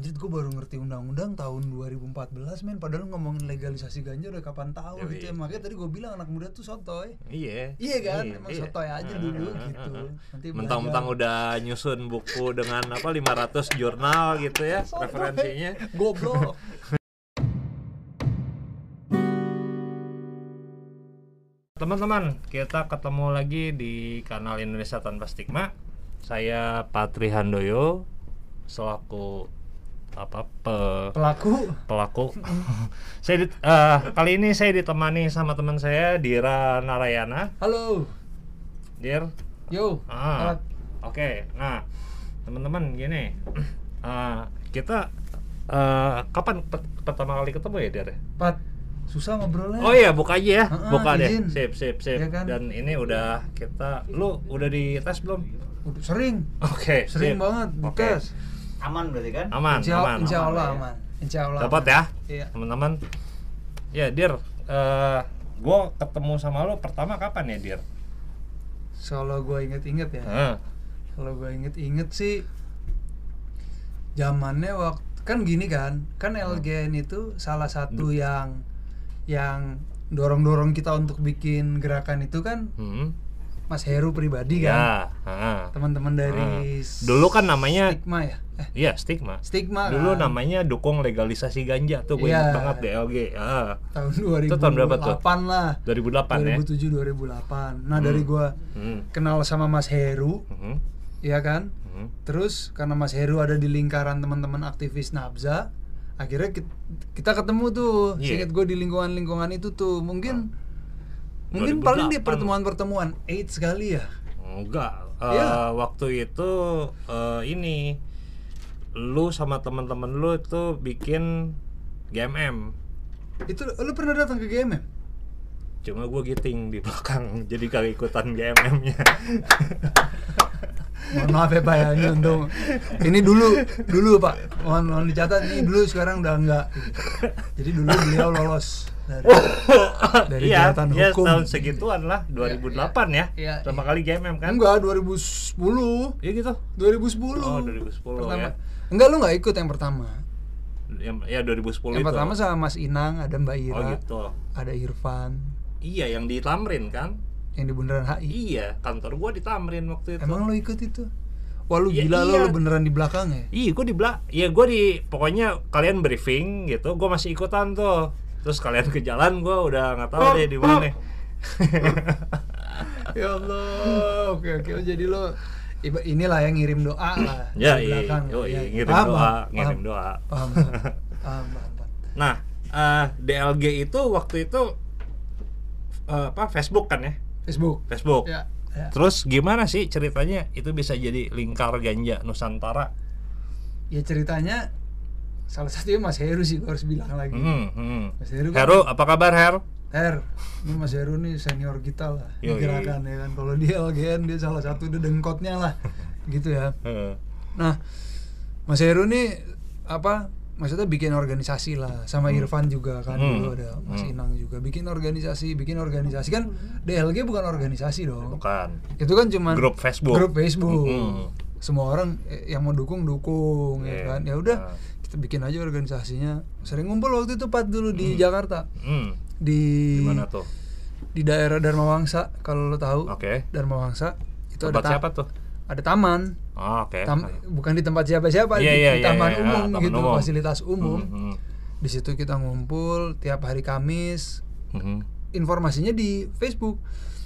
anjir gue baru ngerti undang-undang tahun 2014 men padahal ngomongin legalisasi ganja udah kapan tahu Yoi. gitu ya makanya tadi gue bilang anak muda tuh sotoy Iya. Iya kan, emang sotoy aja dulu gitu. Nanti Mentang-mentang udah nyusun buku dengan apa 500 jurnal gitu ya referensinya. goblok. Teman-teman, kita ketemu lagi di kanal Indonesia Tanpa Stigma. Saya Patri Handoyo selaku apa pe- Pelaku pelaku. saya di- eh, kali ini saya ditemani sama teman saya Dira Narayana. Halo. Dir. Yo. Ah. Oke. Nah, teman-teman gini. eh, kita eh, kapan per- pertama kali ketemu ya, Dir? Pat. Susah ngobrolnya. Oh iya, buka aja ya. Heeh, buka deh. izin. Sip, sip, sip. Iya kan? Dan ini udah kita lu udah dites belum? Udah sering. Oke, Sering sip. banget dites. Aman berarti kan Aman, Insya, aman. insya Allah aman, aman. Insya Allah. Dapat ya, Iya. teman-teman. Ya, Dir. eh gua ketemu sama lu pertama kapan ya, Dir? Kalau gue inget-inget ya. Heeh. Kalau gue inget-inget sih zamannya waktu kan gini kan, kan LGN itu salah satu yang yang dorong-dorong kita untuk bikin gerakan itu kan Hmm. Mas Heru pribadi kan. Ya, heeh. Teman-teman dari Hmm. Dulu kan namanya Stigma ya. Eh, Iya, stigma. Stigma Dulu kan. namanya dukung legalisasi ganja tuh gue Iya. ingat banget DLG. Ah, tahun 2008 Itu tahun berapa tuh? lah. 2008 ya. 2007 2008. Nah, dari gua Hmm. kenal sama Mas Heru, Mhm. ya kan? Mhm. Terus karena Mas Heru ada di lingkaran teman-teman aktivis Nabza, akhirnya kit- kita ketemu tuh. Iya. Seingat gue di lingkungan-lingkungan itu tuh. Mungkin mungkin paling di 2008. pertemuan-pertemuan AIDS sekali ya. Enggak. Eh, Iya. waktu itu eh, ini lu sama teman-teman lu itu bikin GMM. Itu lu pernah datang ke GMM? Cuma gue giting di belakang, jadi kagak ikutan GMM-nya. Mohon maaf ya Pak ya, ini untung ini dulu dulu Pak, mohon, mohon dicatat ini dulu sekarang udah enggak. Jadi dulu beliau lolos dari dari Iya, kejahatan iya hukum. tahun segituan lah, 2008 ya. Iya, Pertama iya. kali GMM kan? Enggak, 2010. Iya gitu. 2010. Oh, 2010 pertama. ya. Enggak lu nggak ikut yang pertama. Yang ya 2010 yang itu. pertama sama Mas Inang, ada Mbak Ira, Oh gitu. ada Irfan, Iya, yang di Tamrin kan? yang di Bundaran HI. Iya, kantor gua di Tamrin waktu itu. Emang lu ikut itu? Wah lu Ya, gila iya. lu beneran di belakang ya? Iya, gue di belak. Iya, gue di pokoknya kalian briefing gitu, gue masih ikutan tuh. Terus kalian ke jalan, gue udah nggak tahu deh di mana. ya Allah, oke oke Oh, jadi lo iba- inilah yang ngirim doa lah ya, iya, Ya, iya, ngirim paham, doa, paham, ngirim paham, doa. Paham, paham, paham, paham. Nah, eh, DLG itu waktu itu eh, apa Facebook kan ya? Facebook. Facebook. Ya, ya. Terus gimana sih ceritanya itu bisa jadi lingkar ganja Nusantara? Ya ceritanya salah satunya Mas Heru sih harus bilang lagi. Hmm, hmm. Mas Heru kan Heru, apa kabar Her? Her, ini Mas Heru nih senior kita lah Yoi. gerakan ya kan. Kalau dia LGN dia salah satu dedengkotnya lah, gitu ya. Nah, Mas Heru nih apa? Maksudnya bikin organisasi lah sama Irfan juga kan Hmm. dulu ada Mas Hmm. Inang juga bikin organisasi, bikin organisasi kan DLG bukan organisasi dong. Bukan. Itu kan cuman Grup Facebook. Grup Facebook. Hmm. Semua orang eh, yang mau dukung dukung ya Iya. kan. Ya udah Nah. Kita bikin aja organisasinya. Sering ngumpul waktu itu Pat dulu di Jakarta. Hmm. Di mana tuh? di daerah Dharma Wangsa kalau lo tahu. Oke. Dharma Wangsa itu Tempat ada siapa tuh? Ada taman. Oh, oke. Tam- bukan di tempat siapa-siapa, Iya, di, iya, di iya, taman iya, umum taman gitu, umum. fasilitas umum. Hmm, hmm, Di situ kita ngumpul tiap hari Kamis. hmm. Informasinya di Facebook.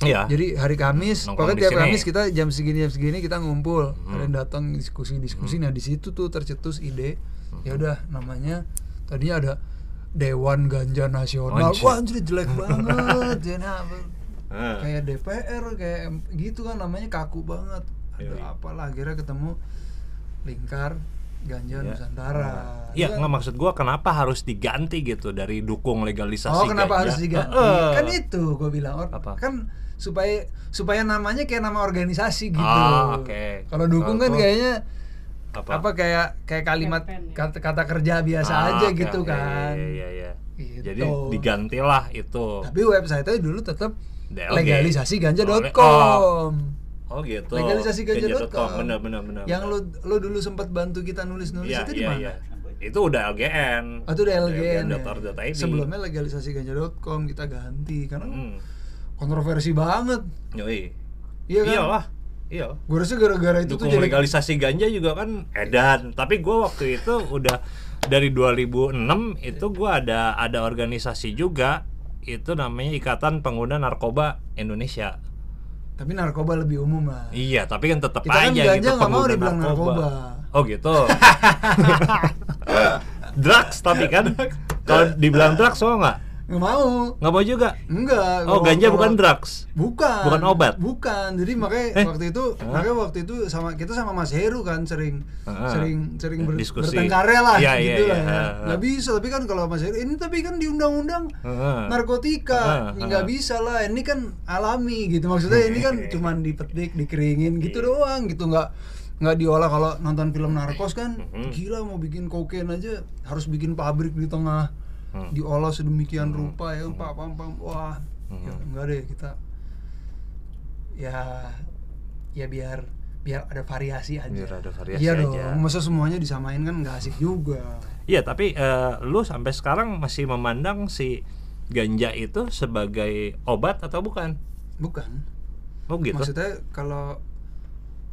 Iya. Jadi hari Kamis, pokoknya tiap sini. Kamis kita jam segini jam segini kita ngumpul. Hmm. Yang datang diskusi-diskusi. Nah, di situ tuh tercetus ide. Ya udah namanya tadinya ada Dewan Ganja Nasional. Anjir. Wah, anjir jelek banget. Jadi apa? Ah. kayak DPR kayak gitu kan namanya kaku banget. Ada apalah akhirnya ketemu lingkar ganja Ya. Nusantara. Iya, kan- nggak maksud gua kenapa harus diganti gitu dari dukung legalisasi Oh, kenapa ganja? harus diganti? Heeh. Kan itu gue bilang or- Apa? kan supaya supaya namanya kayak nama organisasi gitu. Ah, oke. Kalau dukung kan Kalau- kayaknya apa? apa kayak kayak kalimat ya. kata, kata kerja biasa Ah, aja gitu oke, kan. Iya, iya, iya. Gitu. Jadi digantilah itu. Tapi website-nya dulu tetap DLG. legalisasi-ganja.com. Oh gitu. Legalisasi ganja.com. Benar benar benar. Yang lo lo dulu sempat bantu kita nulis-nulis Iya, itu di iya, mana? iya. itu udah LGN. Oh, itu udah LGN, ya. LGN.or.id. Sebelumnya legalisasi ganja.com kita ganti karena Hmm. kontroversi banget. Yoi. Iya kan? Iyalah. Iya. Gue rasa gara-gara itu Dukung tuh jadi legalisasi ganja juga kan edan. Tapi gua waktu itu udah dari 2006 itu gua ada ada organisasi juga itu namanya Ikatan Pengguna Narkoba Indonesia. tapi narkoba lebih umum lah. Iya, tapi kan tetap kan aja ganja gitu nggak mau dibilang narkoba. Oh gitu. drugs tapi kan kalau dibilang drugs mau nggak? Nggak mau. Nggak mau juga. Enggak. Oh ganja bukan drugs. Bukan. Bukan obat? Bukan. Jadi makanya Eh? waktu itu Hah? makanya waktu itu sama kita sama Mas Heru kan sering Heeh. sering sering ber, Diskusi. bertengkarnya lah Iya, iya, gitu iya. lah. ya. Nggak bisa tapi kan kalau Mas Heru ini tapi kan di undang-undang Heeh. narkotika Heeh, nggak bisa lah ini kan alami gitu maksudnya ini kan cuman dipetik dikeringin gitu Iya. doang gitu nggak nggak diolah kalau nonton film narkos kan gila mau bikin kokain aja harus bikin pabrik di tengah Hmm. diolah sedemikian rupa ya pak pam pam wah Mhm. ya, enggak deh kita ya ya biar biar ada variasi aja Biar ada variasi iya aja. dong masa semuanya disamain kan nggak asik juga Iya, tapi eh, lu sampai sekarang masih memandang si ganja itu sebagai obat atau bukan? bukan Oh gitu. Maksudnya kalau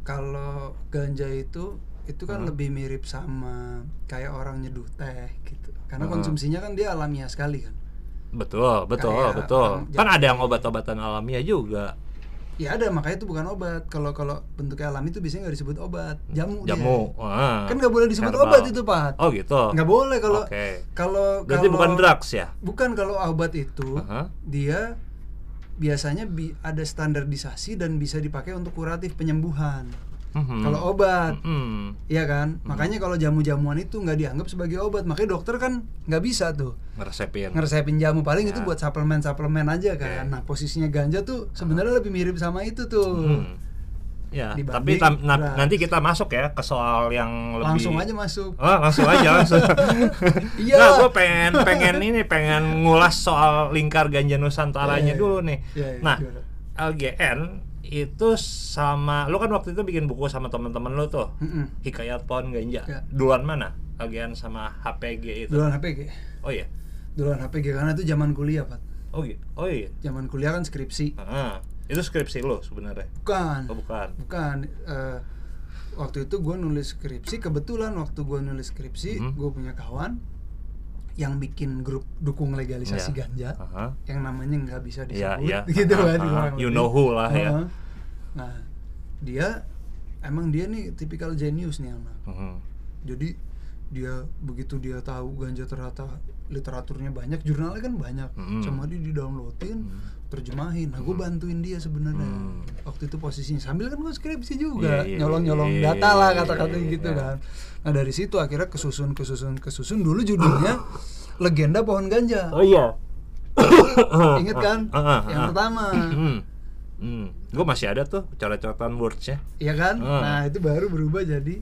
kalau ganja itu itu kan Hmm. lebih mirip sama kayak orang nyeduh teh gitu. Karena Hmm. konsumsinya kan dia alamiah sekali kan. Betul, betul, Kayak betul. Kan ada yang obat-obatan alamiah juga. Ya ada makanya itu bukan obat. Kalau kalau bentuknya alami itu biasanya nggak disebut obat. Jamu. dia. Jamu. Ah. Kan nggak boleh disebut Herbal. obat itu Pak. Oh gitu. Nggak boleh kalau Oke. kalau Berarti kalau- bukan drugs ya? Bukan kalau obat itu Aha. dia biasanya bi- ada standarisasi dan bisa dipakai untuk kuratif penyembuhan. Mhm. Kalau obat Mhm. Iya kan, makanya kalau jamu-jamuan itu nggak dianggap sebagai obat, makanya dokter kan nggak bisa tuh ngeresepin. ngeresepin jamu paling itu Ya. buat suplemen-suplemen aja kan. Oke. Nah posisinya ganja tuh sebenarnya lebih mirip sama itu tuh. Mhm. Ya, tapi tam- na- nanti kita masuk ya ke soal yang lebih Langsung aja masuk. Oh, langsung aja langsung. Iya. Nah, gue pengen pengen ini pengen ngulas soal lingkar ganja nusantaranya Iya, iya. dulu nih. Iya, iya, nah? LGN itu sama lu kan waktu itu bikin buku sama teman-teman lu tuh. Mm-mm. Hikayat Pohon Ganja. Iya. Duluan mana? LGN sama HPG itu. Duluan HPG, Oh iya. duluan HPG karena itu zaman kuliah pak. Oh iya. Oh iya. Zaman kuliah kan skripsi. Ah, itu skripsi lu sebenarnya. Bukan. Oh bukan. Bukan. eh, waktu itu gue nulis skripsi. Kebetulan waktu gue nulis skripsi, Mhm. gue punya kawan yang bikin grup dukung legalisasi Iya. ganja. Aha. yang namanya nggak bisa Iya, disebut iya. gitu Ah, kan ah, kurang you know who lah ya. Heeh. nah dia emang dia nih tipikal genius nih anak Mhm. jadi dia begitu dia tahu ganja ternyata literaturnya banyak jurnalnya kan banyak Mhm. sama dia di downloadin Mhm. terjemahin nah gue bantuin dia sebenarnya Hmm. waktu itu posisinya sambil kan gue skripsi juga nyolong nyolong iya, data lah iya, kata-kata iya, gitu iya. kan nah dari situ akhirnya kesusun kesusun kesusun dulu judulnya legenda pohon ganja Oh iya. Ingat kan? Yang pertama. Hmm. Hmm. Gue masih ada tuh coret-coretan words-nya. Iya kan? Ah. Nah, itu baru berubah jadi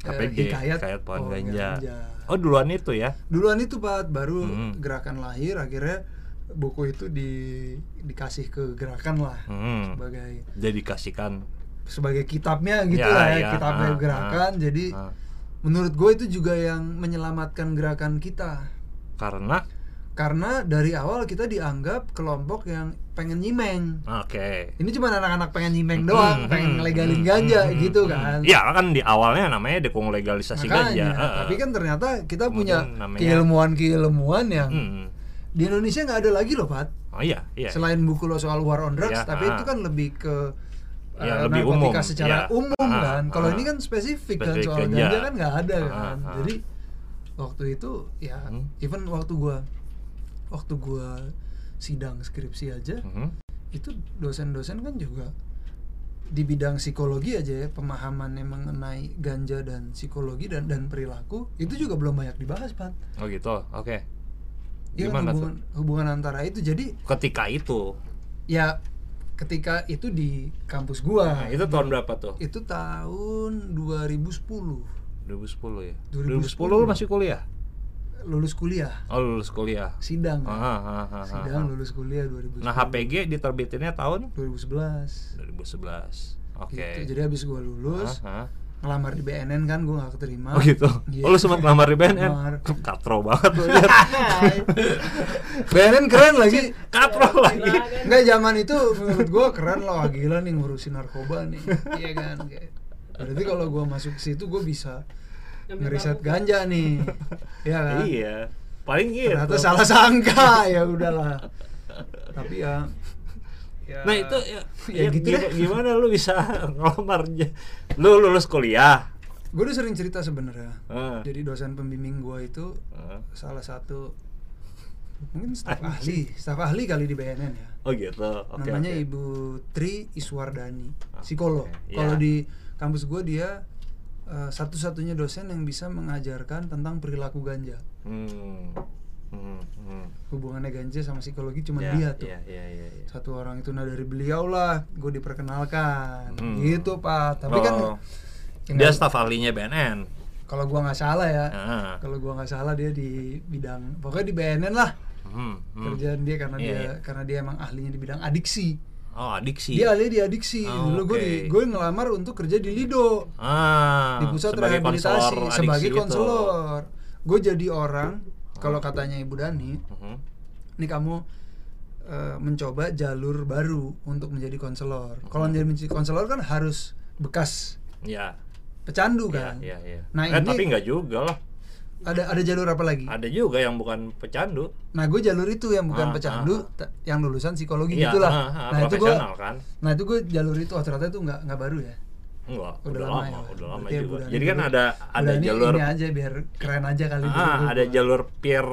eh, hikayat, Hikayat Pohon Pohon Ganja. Ganja. Oh duluan itu ya? Duluan itu Pak, baru Hmm. gerakan lahir akhirnya buku itu di dikasih ke gerakan lah Hmm. sebagai Dedikasikan. sebagai kitabnya gitu Ya, lah ya, ya, kitabnya ah, gerakan. ah, jadi ah. menurut gue itu juga yang menyelamatkan gerakan kita. Karena Karena dari awal kita dianggap kelompok yang pengen nyimeng. oke. Ini cuma anak-anak pengen nyimeng doang, Hmm, pengen hmm, legalin hmm, ganja hmm, gitu hmm. kan. Iya kan di awalnya namanya dukung legalisasi Makanya, ganja. Heeh. tapi kan ternyata kita punya keilmuan-keilmuan yang Hmm. di Indonesia nggak ada lagi loh, Pat. Oh iya, iya. Selain buku lo soal war on drugs, Iya, tapi ah. itu kan lebih ke Ya, eh, lebih umum, secara ya. umum Ah, kan. Kalau ah. ini kan spesifik, kan Spesifik soal ganja. ganja kan nggak ada Ah, kan. Jadi waktu itu ya Hmm. even waktu gua waktu gua sidang skripsi aja Mhm. itu dosen-dosen kan juga di bidang psikologi aja ya pemahamannya mengenai ganja dan psikologi dan dan perilaku itu juga belum banyak dibahas pak Oh gitu. Oke. ya kan Gimana hubungan hubungan antara itu jadi Ketika itu. ya ketika itu di kampus gua Nah, itu tahun berapa tuh? itu tahun 2010 2010 ya. 2010. 2010 lu masih kuliah? Lulus kuliah Oh, lulus kuliah. sidang Ah, ah, ah, ah, sidang ah. lulus kuliah 2010 Nah, HPG diterbitinnya tahun 2011 2011. Oke. Gitu. jadi habis gua lulus Ah, ah. ngelamar di BNN kan gue nggak keterima Oh gitu. Iya. Oh, lu sempat ngelamar di BNN? Ngelamar. Katro banget lu. BNN keren lagi Katro lagi. Enggak zaman itu menurut gua keren loh gila nih ngurusin narkoba nih. Iya kan? Kayak, Berarti kalau gua masuk ke situ gua bisa ngeriset ganja nih. Iya kan? Iya. Paling gitu. Ternyata salah sangka ya udahlah. Tapi ya, ya Nah itu ya, ya ya gitu gimana, deh. gimana lu bisa ngelamar lu lulus kuliah Gue udah sering cerita sebenarnya. Ah. Jadi dosen pembimbing gua itu Ah. salah satu mungkin staf ahli, staf ahli kali di BNN ya. oh gitu oke namanya oke. Ibu Tri Iswardani, Ah, psikolog. oke. Kalau Ya. di kampus gue dia eh, satu-satunya dosen yang bisa mengajarkan tentang perilaku ganja. hmm. Hmm, hmm. Hubungannya ganja sama psikologi cuma Ya, dia tuh. ya, ya, ya, ya. Satu orang itu nah dari beliau lah, gue diperkenalkan. Hmm. Gitu pak. Tapi kan Oh. ya dia nggak- staf ahlinya BNN kalau gua nggak salah ya, Ah. kalau gua nggak salah dia di bidang pokoknya di BNN lah Hmm, hmm. kerjaan dia karena Iya, dia iya. karena dia emang ahlinya di bidang adiksi. Oh adiksi Dia ahli di adiksi. Oh, Dulu gue oke. di gue ngelamar untuk kerja di Lido. ah di pusat sebagai rehabilitasi sebagai itu. konselor. Gue jadi orang kalau katanya Ibu Dani, Mhm. ini kamu eh, mencoba jalur baru untuk menjadi konselor. Kalau Hmm. menjadi konselor kan harus bekas ya pecandu ya, kan. ya, ya. Nah, eh ini- tapi nggak juga lah Ada ada jalur apa lagi? ada juga yang bukan pecandu Nah, gue jalur itu yang bukan Ah, pecandu, ah, yang lulusan psikologi Iya, gitulah. ah, ah, nah, itu gue kan Nah, itu gue jalur itu oh, ternyata itu nggak nggak baru ya. Enggak, Udah udah, lama lama, ya, udah lama berarti ya juga. Jadi kan ada ada Dani jalur ini aja biar keren aja kali ah, dulu ada gua. jalur peer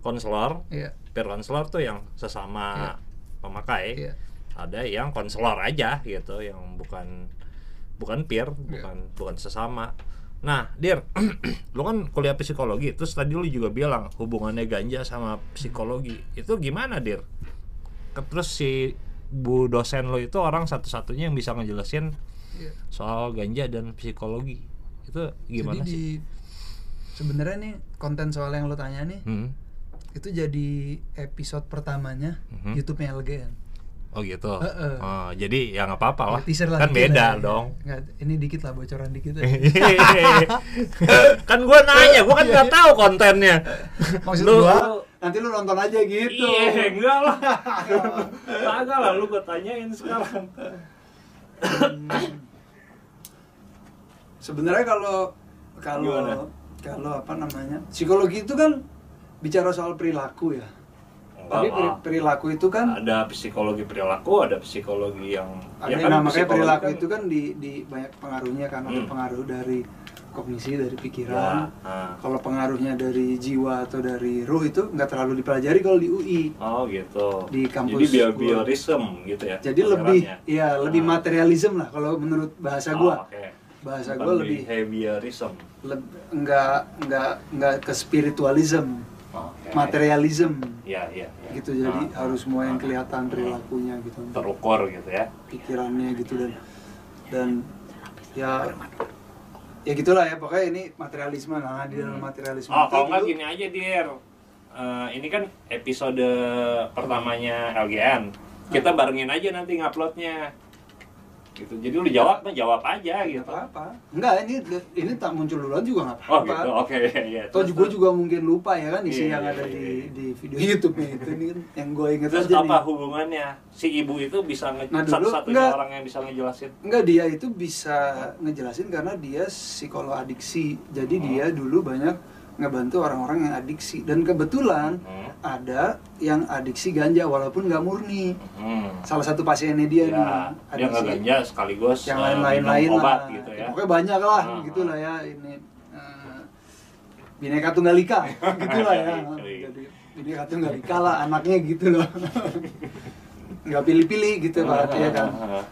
konselor. Iya. Peer konselor tuh yang sesama Iya. pemakai. Iya. Ada yang konselor aja gitu, yang bukan bukan peer, Iya. bukan bukan sesama. Nah, Dir, lu kan kuliah psikologi, terus tadi lu juga bilang hubungannya ganja sama psikologi. Itu gimana, Dir? Ke- Terus si bu dosen lo itu orang satu-satunya yang bisa ngejelasin Iya. soal ganja dan psikologi itu gimana Jadi sih? di sebenarnya nih konten soal yang lo tanya nih Hmm. itu jadi episode pertamanya Mhm. YouTube-nya LGN. Oh gitu. Heeh. Oh, jadi ya nggak apa-apa lah. Ya, teaser lah kan beda lah ya. dong. Nggak, ini dikit lah bocoran dikit. kan gua nanya, gua kan nggak tahu kontennya. Maksud Lu- gua nanti lu nonton aja gitu. Iya, enggak lah. Kagak lah lu gua tanyain sekarang. Sebenarnya kalau kalau kalau apa namanya? Psikologi itu kan bicara soal perilaku ya. Tapi Enggak lah. perilaku itu kan ada psikologi perilaku, ada psikologi yang ada ya yang namanya psikologi perilaku kan- itu kan di, di banyak pengaruhnya kan ada Hmm. pengaruh dari kognisi dari Ya, pikiran. ah. Kalau pengaruhnya dari jiwa atau dari ruh itu nggak terlalu dipelajari kalau di UI. Oh gitu. Di kampus Jadi gua. behaviorism gitu ya. Jadi lebih ya lebih materialism lah kalau menurut bahasa Oh, gua. oke. Bahasa Bukan gua lebih behaviorism. leb- nggak nggak nggak ke spiritualism. Materialism Ya, ya, ya. gitu. Jadi Ah, harus semua yang ah, kelihatan ah. perilakunya gitu. terukur gitu ya. pikirannya gitu dan dan ya ya gitulah ya pokoknya ini materialisme nah di dalam materialisme Oh, itu kalau nggak gini aja, Dir. Eh, ini kan episode pertamanya LGN. Kita barengin aja nanti nguploadnya. Gitu. Jadi lu jawab mah jawab aja gitu. apa-apa enggak ini ini tak muncul duluan juga nggak Oh apa-apa gitu. Oke, ya. Toh juga juga mungkin lupa ya kan isi Iya, yang iya, ada iya, di iya. di video YouTube itu ini kan yang gue inget Terus aja apa nih. hubungannya? Si ibu itu bisa nge- Nah, dulu satu-satunya enggak. orang yang bisa ngejelasin. Enggak dia itu bisa ngejelasin karena dia psikolog adiksi. Jadi Oh. dia dulu banyak ngebantu orang-orang yang adiksi dan kebetulan Hmm. ada yang adiksi ganja walaupun nggak murni. Hmm. Salah satu pasiennya dia nih Ya, dia nggak ganja sekaligus yang eh, lain-lain lain obat lah. gitu Ya, ya. Pokoknya banyak lah Ah, gitu ah. lah ya ini eh, bineka tunggal ika gitu lah ya. Jadi bineka tunggal ika lah anaknya gitu loh. nggak pilih-pilih gitu Pak ya kan. Ah,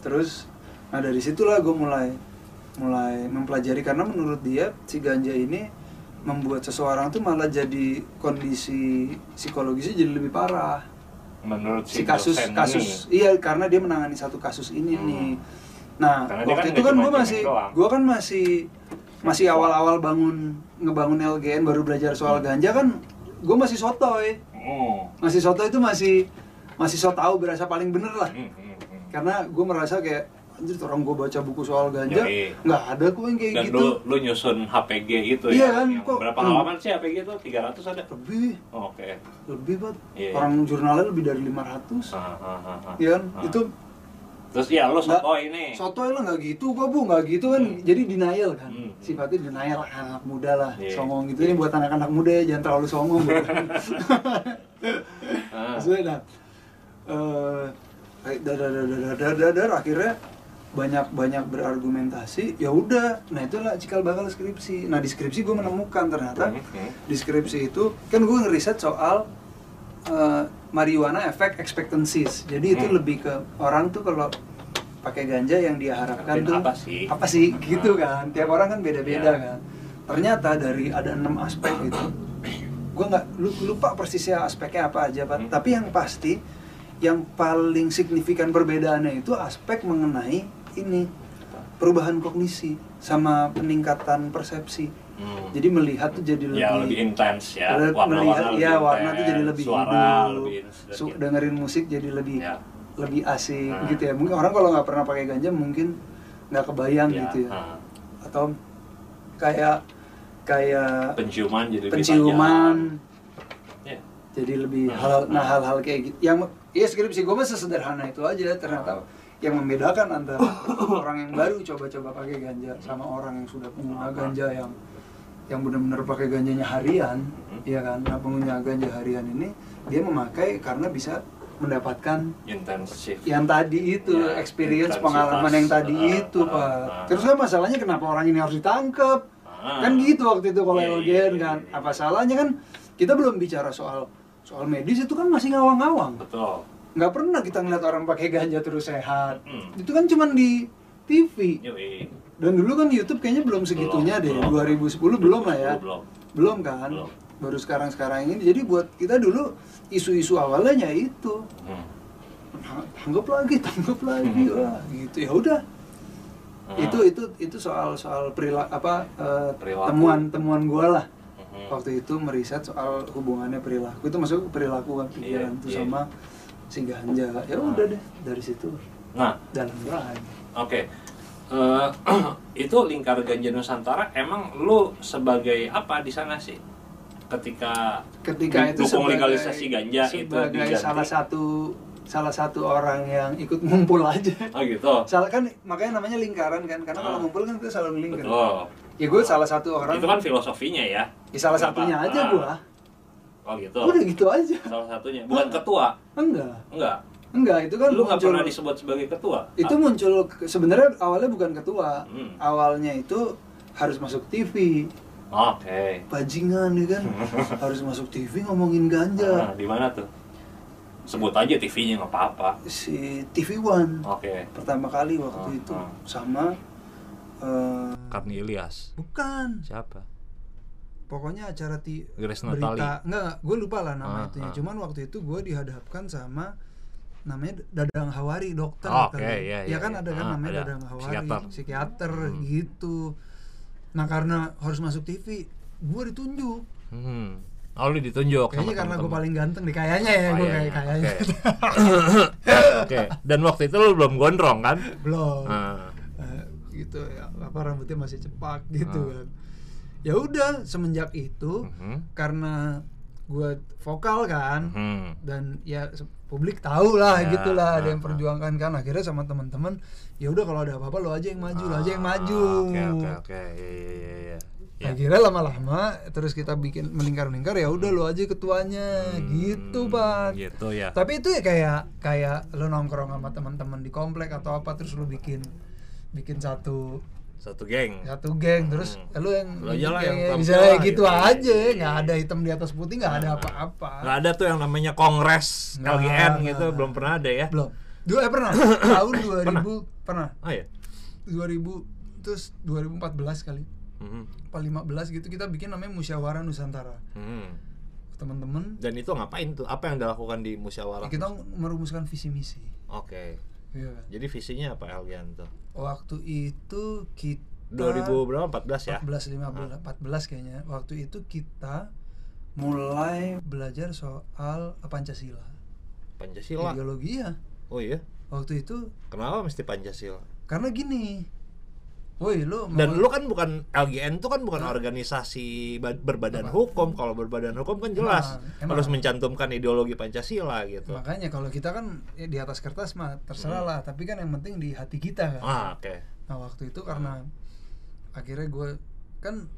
Terus nah dari situlah gue mulai mulai mempelajari karena menurut dia si ganja ini membuat seseorang tuh malah jadi kondisi psikologisnya jadi lebih parah Menurut si si, kasus kasus ini. iya karena dia menangani satu kasus ini Hmm. nih nah Karena waktu kan itu kan gue masih gue kan masih masih awal-awal bangun ngebangun LGN baru belajar soal Hmm. ganja kan gue masih sotoy Oh. masih sotoy itu masih masih so tahu berasa paling bener lah Hmm, hmm, hmm. karena gue merasa kayak anjir orang gue baca buku soal ganja nggak ada kok yang kayak Dan gitu lu lu nyusun HPG itu Iya ya. kan, yang kok- berapa halaman sih HPG itu? 300 ada. lebih Oh, Oke. lebih banget Iya. orang jurnalnya lebih dari 500 Ah, ah, ah, ah. Iya kan itu Terus ya lu Nggak- sotoy nih. sotoy lah nggak gitu kok bu nggak gitu kan Hmm. jadi denial kan Hmm. sifatnya denial lah anak muda lah Iya. songong gitu ini buat anak-anak muda ya jangan terlalu songong maksudnya nah eh dar dar dar dar dar dar dar akhirnya banyak banyak berargumentasi ya udah nah itulah cikal bakal skripsi nah di skripsi gue menemukan ternyata Hmm, hmm. di skripsi itu kan gue ngeriset soal eh, marijuana efek expectancies jadi itu Hmm. lebih ke orang tuh kalau pakai ganja yang dia harapkan Harapin tuh apa sih? apa sih gitu kan tiap orang kan beda-beda Iya. kan ternyata dari ada enam aspek itu gue nggak lu- lupa persisnya aspeknya apa aja pak Hmm. tapi yang pasti yang paling signifikan perbedaannya itu aspek mengenai ini perubahan kognisi sama peningkatan persepsi Hmm. jadi melihat tuh jadi lebih ya lebih intens ya. Melihat- Warna-warna melihat lebih ya warna tuh intens, jadi lebih suara hidup lebih Su- dengerin musik jadi lebih Ya. lebih asik Nah. gitu ya mungkin orang kalau nggak pernah pakai ganja mungkin nggak kebayang Ya, gitu ya ah. atau kayak kayak penciuman jadi lebih penciuman tajam. Ya. jadi lebih Nah, hal nah hal-hal kayak gitu yang ya skripsi gue mah sesederhana itu aja ternyata yang membedakan antara orang yang baru coba-coba pakai ganja sama orang yang sudah pengguna ganja yang yang benar-benar pakai ganjanya harian ya kan? Nah pengguna ganja harian ini dia memakai karena bisa mendapatkan intensif yang tadi itu Ya, experience pengalaman yang tadi Ah, itu ah, pak. ah. terus kan masalahnya kenapa orang ini harus ditangkap Ah. kan gitu waktu itu kalau Iya, LGN iya, kan. iya. apa salahnya kan kita belum bicara soal soal medis itu kan masih ngawang-ngawang. Betul nggak pernah kita ngeliat orang pakai ganja terus sehat Mm. itu kan cuman di TV Yoi. dan dulu kan YouTube kayaknya belum segitunya Belum, deh belum. 2010 belum lah ya belum belum kan Belum. baru sekarang sekarang ini jadi buat kita dulu isu-isu awalnya ya itu Hmm. Nah, tanggap lagi tanggap lagi Hmm. wah gitu ya udah Hmm. itu itu itu soal soal perilaku apa eh, Perilaku. temuan temuan gua lah Hmm. waktu itu meriset soal hubungannya perilaku itu masuk ke perilaku kan pikiran Iya, itu iya. sama si ganja ya udah deh dari situ nah dalam Oke, Eh, itu lingkar ganja Nusantara. Emang lu sebagai apa di sana sih? Ketika ketika itu dukung sebagai- legalisasi ganja itu sebagai diganti. salah satu salah satu orang yang ikut ngumpul aja Oh gitu. salah kan makanya namanya lingkaran kan karena kalau Ah. ngumpul kan kita selalu ngelingkar Betul. ya gue salah satu orang Itu kan filosofinya ya. ya salah Kenapa? satunya aja Ah. gua Oh gitu. udah gitu aja Salah satunya. Bukan ketua. enggak Enggak. enggak itu kan Lu nggak muncul pernah disebut sebagai ketua. itu muncul ke- sebenarnya awalnya bukan ketua Hmm. awalnya itu harus masuk TV Ah, Oke. bajingan ya kan harus masuk TV ngomongin Nah, ganja di mana tuh? Sebut aja TV-nya nggak apa-apa. si TV One Oke. pertama kali waktu Ah, itu ah. sama eh, Karni Ilyas. bukan Siapa? Pokoknya acara ti Grace berita Natali. enggak gue lupa lah nama Ah, itunya ah. cuman waktu itu gue dihadapkan sama namanya Dadang Hawari dokter Oh, kali. iya, ya iya, kan iya. ada kan Ah, namanya ada. Dadang Hawari Psikiater. psikiater Hmm. gitu nah karena harus masuk TV gue ditunjuk Hmm. Oh lu ditunjuk kayaknya sama karena gue paling ganteng di kayaknya ya gue kayak Kayaknya, Oke. Oke. Dan waktu itu lu belum gondrong kan? belum Nah. Eh, gitu ya apa rambutnya masih cepak gitu Ah. kan ya udah semenjak itu Mhm. karena gue vokal kan Mhm. dan ya publik tahu lah Ya, gitulah ada yang ah, ah. perjuangkan kan akhirnya sama teman-teman ya udah kalau ada apa-apa lo aja yang maju lo aja yang maju Ah, Oke oke oke. Iya iya iya iya. Ya. akhirnya lama-lama terus kita bikin melingkar-lingkar ya udah lo aja ketuanya Hmm, gitu pak Gitu ya. tapi itu ya kayak kayak lo nongkrong sama teman-teman di komplek atau apa terus lo bikin bikin satu Satu geng. satu geng terus Hmm. lo yang Lo aja lah yang misalnya lah, gitu gitu. aja Iya, nggak iya. ada hitam di atas putih nggak ada Nah. apa-apa Nggak ada tuh yang namanya kongres Nggak, LGN nggak, gitu nggak. belum pernah ada ya. belum dulu eh pernah tahun 2000 pernah Oh ya. 2000 terus 2014 kali Mhm. apa 15 gitu kita bikin namanya musyawarah nusantara Mhm. teman-teman Dan itu ngapain tuh? Apa yang dilakukan di musyawarah? kita merumuskan visi misi Oke. Iya kan? Jadi visinya apa LGN tuh? Waktu itu kita 2000 berapa? 14 ya? 14 15 14 kayaknya waktu itu kita mulai belajar soal Pancasila Pancasila. ideologi ya Oh iya. waktu itu Kenapa mesti Pancasila? karena gini woi lu Dan lu kan bukan LGN itu kan bukan organisasi ba- berbadan hukum. Kalau berbadan hukum kan jelas emang. harus mencantumkan ideologi Pancasila gitu. makanya kalau kita kan ya, di atas kertas mah terserah lah tapi kan yang penting di hati kita kan Hmm. Ah, oke. nah waktu itu karena akhirnya gue kan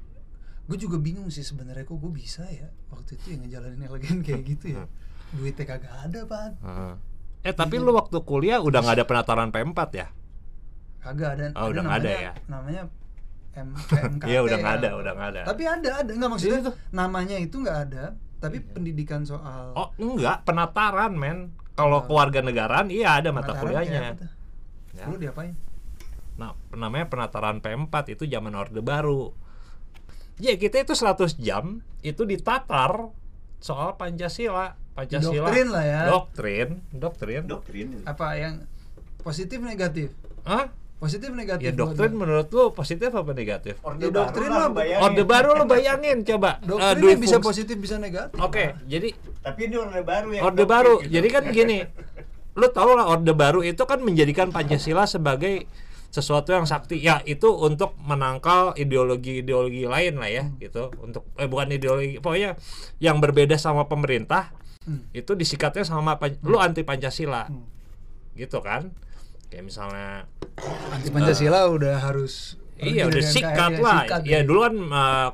gue juga bingung sih sebenarnya kok gue bisa ya waktu itu yang ngejalanin elegan kayak gitu ya duitnya kagak ada pak Heeh. Eh tapi lu waktu kuliah udah nggak ada penataran P4 ya? Kagak ada Oh, udah nggak ada namanya- ya? namanya M PMKT Iya udah nggak kan. ada, udah nggak ada. tapi ada ada nggak maksudnya Iya tuh. namanya itu nggak ada tapi pendidikan soal Oh enggak, penataran men. Kalau keluarga negaraan iya ada mata kuliahnya. Ya. lu diapain Nah, namanya penataran P4 itu zaman Orde Baru. Ya, kita itu 100 jam itu ditatar soal Pancasila. Pancasila. Doktrin lah ya. Doktrin, doktrin. doktrin apa yang positif negatif Hah? Positif negatif Ya doktrin menurut lu positif apa negatif? Ya, doktrin lah, bayangin. Orde Baru lu bayangin coba. doktrin yang bisa positif bisa negatif Oke, jadi tapi ini orde baru ya Orde Baru. Jadi kan gini, lu tau lah Orde Baru itu kan menjadikan Pancasila sebagai sesuatu yang sakti. Ya, itu untuk menangkal ideologi-ideologi lain lah ya, gitu. Untuk eh bukan ideologi, pokoknya yang berbeda sama pemerintah Hmm. itu disikatnya sama Pan- lu anti Pancasila. Hmm. Gitu kan? Kayak misalnya anti pancasila udah harus Iya udah sikat lah. sikat ya ya. dulu kan uh,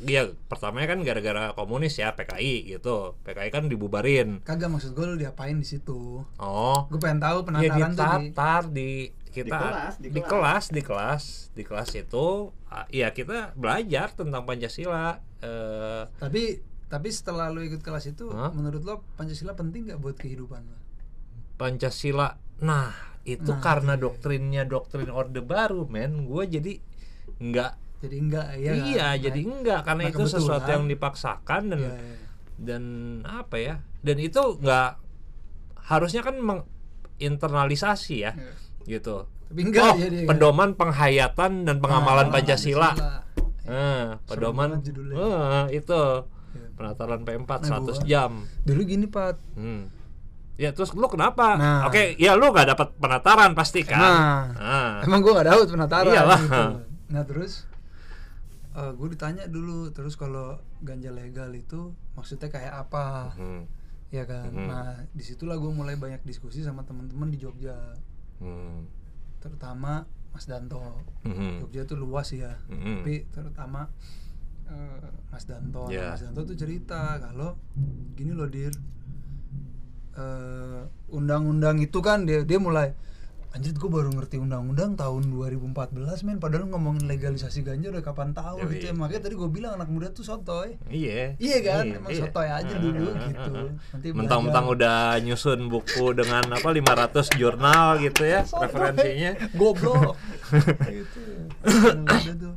ya pertamanya kan gara-gara komunis ya PKI gitu. PKI kan dibubarin. kagak maksud gue lu diapain di situ Oh. gue pengen tahu Ya penataran tuh di di kita Di kelas, di di kelas di kelas di kelas itu ah, ya kita belajar tentang Pancasila eh tapi tapi setelah lu ikut kelas itu Hah? menurut lo pancasila penting nggak buat kehidupan lo Pancasila nah itu Nah, karena iya. doktrinnya doktrin orde baru men gue jadi nggak jadi enggak ya iya kan? jadi Nah, enggak karena nah, itu sesuatu yang dipaksakan dan iya, iya. dan apa ya dan itu nggak harusnya kan menginternalisasi ya Iya. gitu tapi enggak oh jadi pedoman penghayatan dan pengamalan Pengamalan Pancasila, Pancasila. Eh, pedoman eh, itu Iya. penataran P4 Nah, 100 gua- jam dulu gini pak hmm. Ya terus lu kenapa Nah. oke ya lu nggak dapat penataran pasti kan Nah. Ah. emang gue gak dapat penataran Iyalah. gitu. nah terus gue ditanya dulu terus kalau ganja legal itu maksudnya kayak apa Hmm. ya kan Mhm. nah di situlah gue mulai banyak diskusi sama teman-teman di Jogja Hmm. terutama Mas Danto Mhm. Jogja tuh luas ya Mhm. tapi terutama eh, Mas Danto Nah, Ya. Mas Danto tuh cerita kalau gini loh dir eh, undang-undang itu kan dia dia mulai anjir gue baru ngerti undang-undang tahun 2014 men padahal ngomongin legalisasi ganja udah kapan tahu Yoi. gitu ya makanya tadi gue bilang anak muda tuh sotoy Iya. Iya kan? Emang sotoy aja dulu gitu. Nanti Mentang-mentang udah nyusun buku dengan apa 500 jurnal gitu ya Sotoy. referensinya. goblok gitu tuh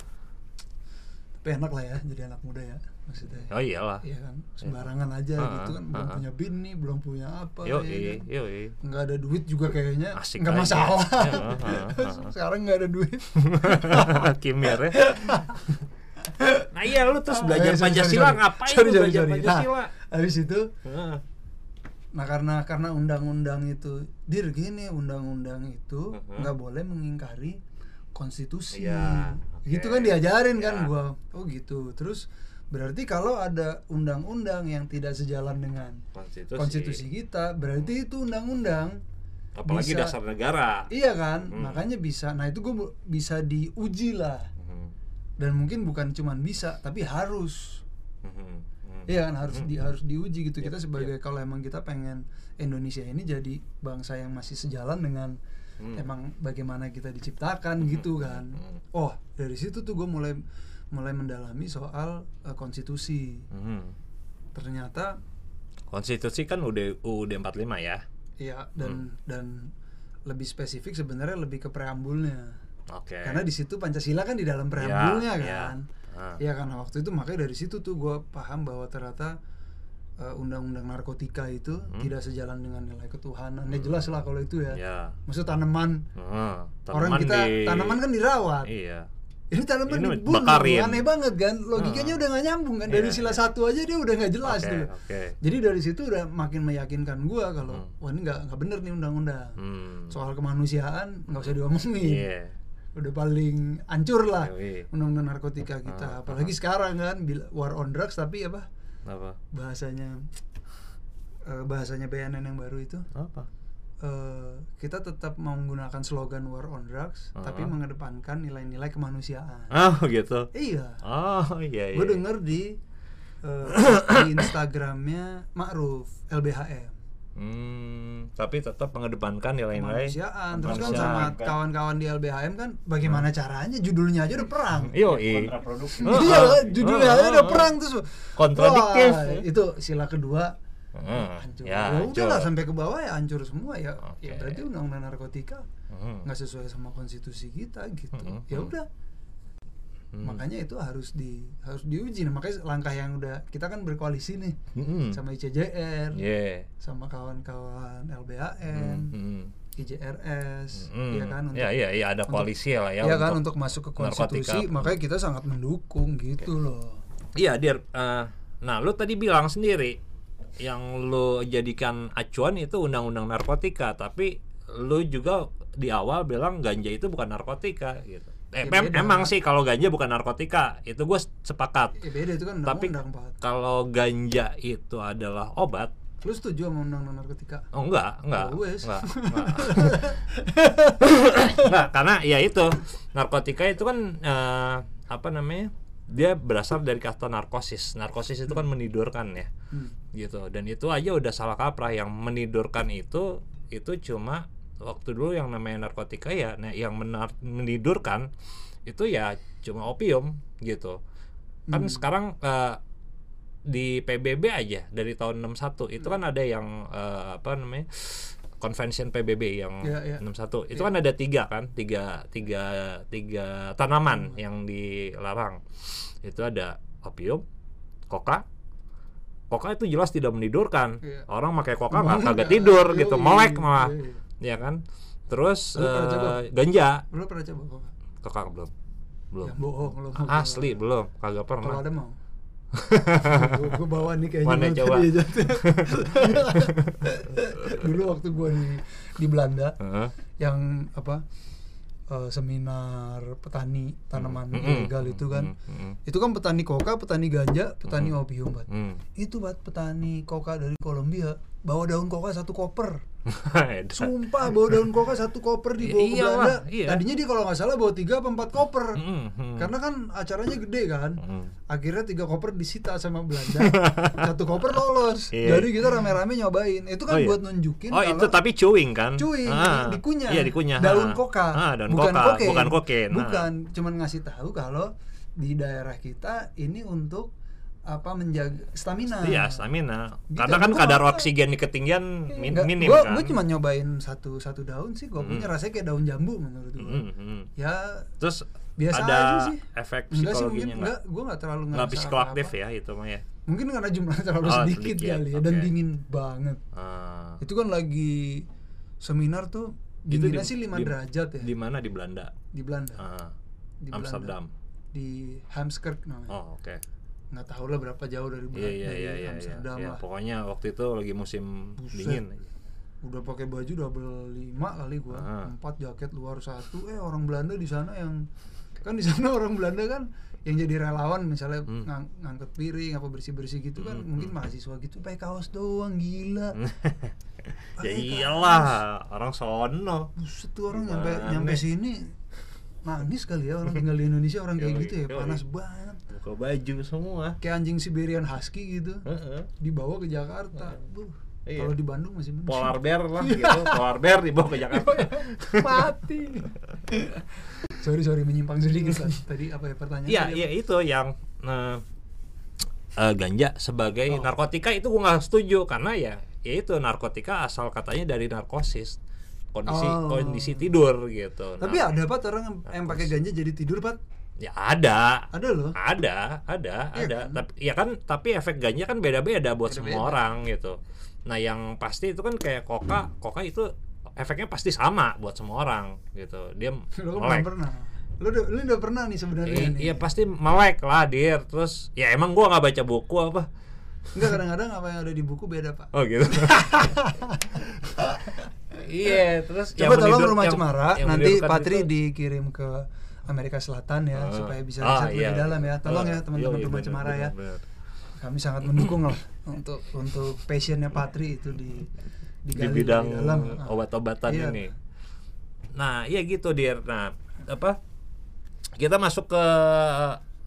tapi enak lah ya jadi anak muda ya maksudnya Oh iyalah. Iya kan, sembarangan aja Ah, gitu kan, belum ah, ah. punya bini, belum punya apa, Yo, ya iya, kan? yo, nggak ada duit juga kayaknya, Asik nggak aja. masalah. Ya, ah, ah, ah. Sekarang nggak ada duit. Kimir ya. Nah iya lu terus Ah, belajar eh, sorry, Pancasila sorry, ngapain sorry, sorry, belajar sorry. Pancasila? Nah, habis itu, Heeh. nah karena karena undang-undang itu, dir gini, undang-undang itu nggak boleh mengingkari konstitusi. Iya, oke. Gitu kan diajarin kan Iya. gua. Oh gitu. Terus berarti kalau ada undang-undang yang tidak sejalan dengan konstitusi. konstitusi kita, berarti itu undang-undang Apalagi bisa- dasar negara. Iya kan, Hmm. makanya bisa. Nah itu gue bisa diuji lah, Mhm. dan mungkin bukan cuman bisa, tapi harus. Mhm. Mhm. Iya kan harus Mhm. di harus diuji gitu. Kita Yep, sebagai kalau emang kita pengen Indonesia ini jadi bangsa yang masih sejalan dengan Hmm. emang bagaimana kita diciptakan gitu kan. Hmm. Oh dari situ tuh gue mulai mulai mendalami soal eh, konstitusi. Mhm. Ternyata Konstitusi kan udah UUD 45 ya. iya dan dan lebih spesifik sebenarnya lebih ke preambulnya. Oke. Karena di situ Pancasila kan di dalam preambulnya Iya, kan. Ah. Iya karena waktu itu makanya dari situ tuh gue paham bahwa ternyata eh, undang-undang narkotika itu Hmm. tidak sejalan dengan nilai ketuhanan. Ya jelas lah kalau itu ya. Ya. Maksud tanaman Heeh. orang Tanaman kita di- tanaman kan dirawat. Iya. Ini tanaman Ini dibunuh bakarin. aneh banget kan logikanya udah nggak nyambung kan dari Iya, sila iya. satu aja dia udah nggak jelas Oke, dulu oke. jadi dari situ udah makin meyakinkan gua kalau wah ini nggak nggak bener nih undang-undang Hmm. soal kemanusiaan nggak usah diomongin Iya. udah paling hancur lah Yoi. undang-undang narkotika kita Ah, apalagi sekarang kan war on drugs tapi apa Apa? bahasanya eh, bahasanya BNN yang baru itu Apa? Eh, kita tetap menggunakan slogan war on drugs tapi Ah. mengedepankan nilai-nilai kemanusiaan Oh, gitu. iya Oh, iya iya. gue denger di eh, di Instagramnya Ma'ruf LBHM Hmm, tapi tetap mengedepankan nilai-nilai kemanusiaan terus kan sama kawan-kawan di LBHM kan bagaimana caranya judulnya aja udah perang Yo, i. kontraproduktif Oh, iya oh, kan? judulnya aja udah perang terus Kontradiktif. wah, itu sila kedua Hmm, hancur ya, ya udah lah hancur. sampai ke bawah ya hancur semua ya Oke. ya berarti undang-undang narkotika Hmm. nggak sesuai sama konstitusi kita gitu Hmm, ya hmm. udah Hmm. makanya itu harus di harus diuji nah, makanya langkah yang udah kita kan berkoalisi nih Hmm. sama ICJR Yeah. sama kawan-kawan LBHM Hmm, hmm. IJRS Hmm. ya kan untuk ya, ya, ya, ada untuk- koalisi lah ya. ya kan untuk masuk ke konstitusi narkotika. makanya kita sangat mendukung gitu loh Iya, Dir. Eh, nah, lu tadi bilang sendiri yang lu jadikan acuan itu undang-undang narkotika, tapi lu juga di awal bilang ganja itu bukan narkotika gitu. Ya, Eh, mem- beda. emang sih kalau ganja bukan narkotika, itu gue sepakat. ya beda itu kan Tapi undang-undang Pak kalau ganja itu adalah obat, lu setuju sama undang-undang narkotika oh enggak, enggak, Oh, enggak, enggak. Enggak, karena ya itu narkotika itu kan eh, apa namanya? Dia berasal dari kata narkosis. Narkosis itu kan menidurkan ya. Hmm. gitu dan itu aja udah salah kaprah yang menidurkan itu itu cuma waktu dulu yang namanya narkotika ya nah yang menar- menidurkan itu ya cuma opium gitu kan Hmm. sekarang eh, di PBB aja dari tahun 61 itu kan ada yang eh, apa namanya convention PBB yang Ya, ya. 61 itu Ya. kan ada tiga kan? Tiga tiga tiga tanaman yang dilarang. Itu ada opium koka koka itu jelas tidak menidurkan. Iya. orang pakai koka nggak Melek, kagak tidur yoi, gitu melek malah. ya kan? Terus Lu eh, ganja. Lu pernah coba kok koka belum? Belum. Yang bohong lu. Mau asli belum kagak kalau pernah ada mau gua bawa nih kayaknya Mana coba? dulu waktu gua di di Belanda Heeh. yang apa eh, seminar petani tanaman Mm-mm. ilegal itu kan Mm-mm. itu kan petani koka petani ganja petani opium Bat. Mm. itu bat petani koka dari Kolombia bawa daun koka satu koper sumpah bawa daun koka satu koper di bawah Iya, Belanda iya. tadinya dia kalau nggak salah bawa tiga apa empat koper Mm, mm. karena kan acaranya gede kan Mm. akhirnya tiga koper disita sama Belanda satu koper lolos Iya. jadi kita rame-rame nyobain itu kan Oh, iya. buat nunjukin Oh itu tapi chewing kan? cuy Ah, dikunyah Iya dikunyah. daun koka Ah, daun bukan koka, kokain bukan kokain. Ah. bukan cuman ngasih tahu kalau di daerah kita ini untuk apa menjaga stamina Iya, stamina. Gitu, Karena kan gua kadar nggak- oksigen di ketinggian min- Nggak, minim gua, kan. gua cuma nyobain satu satu daun sih gua punya rasanya kayak daun jambu menurut gua Mm, mm. ya Terus biasa ada aja sih efek enggak sih mungkin psikologinya enggak nggak? gua nggak terlalu Nggak ngerasa psikoaktif apa-apa. ya itu mah ya. mungkin karena jumlahnya terlalu Oh, sedikit, sedikit, kali ya dan oke. dingin banget Ah. itu kan lagi seminar tuh dinginnya di- sih 5 di- derajat ya Di mana di Belanda? di Belanda Ah. di Belanda. Amsterdam. di Hamskerk namanya Oh, oke. Nggak tahu lah berapa jauh dari Iya iya dari iya iya. iya. Amsterdam Ya, lah pokoknya waktu itu lagi musim Buset. dingin. udah pakai baju double lima kali gua Ah. empat jaket luar satu eh orang Belanda di sana yang kan di sana orang Belanda kan yang jadi relawan misalnya Hmm. ngang- ngangkut piring apa bersih bersih gitu kan Hmm, mungkin mahasiswa gitu pakai kaos doang gila ya iyalah, kaos. orang sono. Buset tuh orang nyampe Gimana nyampe sini nangis kali ya orang tinggal di Indonesia orang kayak gitu ya panas banget Buka baju semua. kayak anjing Siberian Husky gitu Heeh. dibawa ke Jakarta Buh, Iya. kalau di Bandung masih mending. Polar bear lah gitu. Polar bear dibawa ke Jakarta. mati sorry sorry menyimpang sedikit tadi apa ya pertanyaan Iya, iya itu yang eh, eh, ganja sebagai Oh. narkotika itu gue nggak setuju karena ya ya itu narkotika asal katanya dari narkosis kondisi Oh. kondisi tidur gitu. tapi Nah, ada pak orang yang, yang pakai ganja jadi tidur pak ya ada, ada loh ada, ada, Iya ada. kan? Tapi ya kan tapi efek ganja kan beda-beda buat Beda-beda. semua orang gitu. Nah yang pasti itu kan kayak koka, koka itu efeknya pasti sama buat semua orang gitu. Dia melek. pernah Lu udah, lu udah pernah nih sebenarnya I- nih. Iya pasti melek lah dir. Terus ya emang gua nggak baca buku apa? Enggak kadang-kadang apa yang ada di buku beda, Pak. Oh gitu. Iya, terus Coba tolong rumah yang- Cemara yang nanti Patri itu- dikirim ke Amerika Selatan ya Ah. supaya bisa Ah, riset iya. lebih dalam ya. Tolong Ah, ya teman-teman iya, rumah Cemara ya. bener, bener. Kami sangat mendukung lah untuk untuk passionnya Patri itu di di digali bidang lebih dalam. Ah. obat-obatan Iya. ini. Nah, iya gitu dir. Nah, apa? Kita masuk ke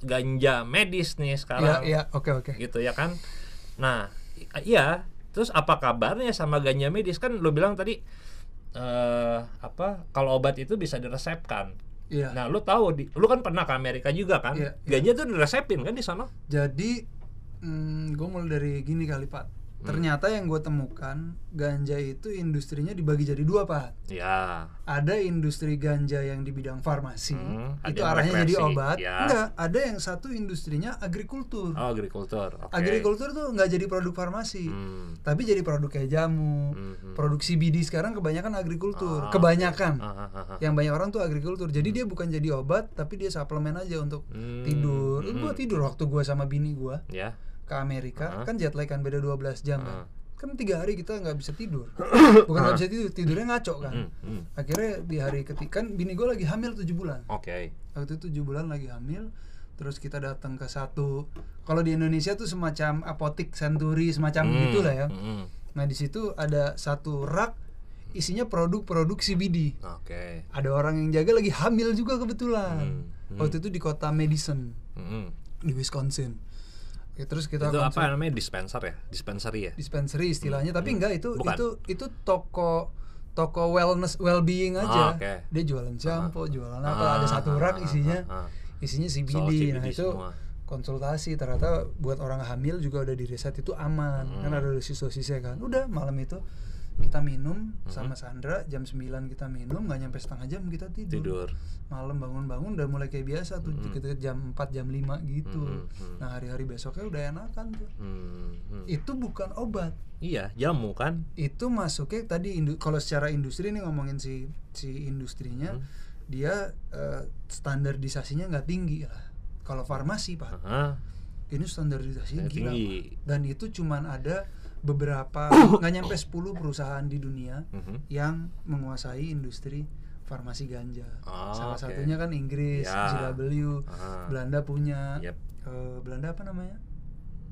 ganja medis nih Iya, sekarang. iya, oke oke. Gitu ya kan. Nah, iya. Terus apa kabarnya sama ganja medis kan lu bilang tadi eh apa kalau obat itu bisa diresepkan. Iya. Nah, lu tahu di lu kan pernah ke Amerika juga kan? Iya, Ganja tuh diresepin kan di sana? Jadi gue mulai dari gini kali Pak. Hmm. Ternyata yang gue temukan ganja itu industrinya dibagi jadi dua Pak. Ya. Ada industri ganja yang di bidang farmasi, Hmm, itu arahnya jadi obat. ya. Enggak, ada yang satu industrinya agrikultur. Oh, agrikultur. Oke. Agrikultur tuh nggak jadi produk farmasi, Hmm. tapi jadi produk kayak jamu, Hmm, hmm. produk CBD sekarang kebanyakan agrikultur, Ah, kebanyakan. Ah, ah, ah, ah. Yang banyak orang tuh agrikultur. Jadi dia bukan jadi obat, tapi dia suplemen aja untuk Hmm, tidur. hmm. Gua tidur waktu gua sama bini gua Ya. Ke Amerika, Ah. kan jet lag kan beda 12 jam kan. Ah. Kan tiga hari kita nggak bisa tidur. Bukan nggak bisa tidur, tidurnya ngaco kan. Hmm, hmm. Akhirnya di hari ketiga kan bini gua lagi hamil 7 bulan. Oke. Waktu itu 7 bulan lagi hamil. Terus kita datang ke satu kalau di Indonesia tuh semacam apotik Century semacam Hmm, gitu lah ya. hmm, Nah, di situ ada satu rak isinya produk-produk CBD. Oke. Ada orang yang jaga lagi hamil juga kebetulan. Hmm. Waktu itu di kota Madison Hmm. di Wisconsin. Ya, terus kita Itu apa namanya dispenser ya? Dispensary ya? dispensary istilahnya tapi enggak itu Bukan. itu itu toko toko wellness well being aja Ah, oke. dia jualan shampoo jualan apa Ah, ada satu ah, rak ah, isinya ah, ah. isinya CBD, CBD nah itu semua. konsultasi ternyata buat orang hamil juga udah diriset itu aman Hmm. kan ada dosis-dosisnya kan udah malam itu kita minum Hmm. sama Sandra jam 9 kita minum nggak nyampe setengah jam kita tidur, Tidur. malam bangun-bangun udah mulai kayak biasa tuh Hmm. kita jam 4 jam 5 gitu Hmm, hmm. nah hari-hari besoknya udah enakan tuh Hmm, hmm. itu bukan obat Iya, jamu kan? itu masuknya tadi indu- kalau secara industri nih ngomongin si si industrinya Hmm. dia eh, standarisasinya nggak tinggi lah kalau farmasi pak Aha. ini standarisasinya Nggak gila tinggi. Pak. dan itu cuman ada beberapa nggak nyampe 10 perusahaan di dunia Mhm. yang menguasai industri farmasi ganja Ah, salah oke. satunya kan Inggris Ya. GW Ah. Belanda punya Yep. eh, Belanda apa namanya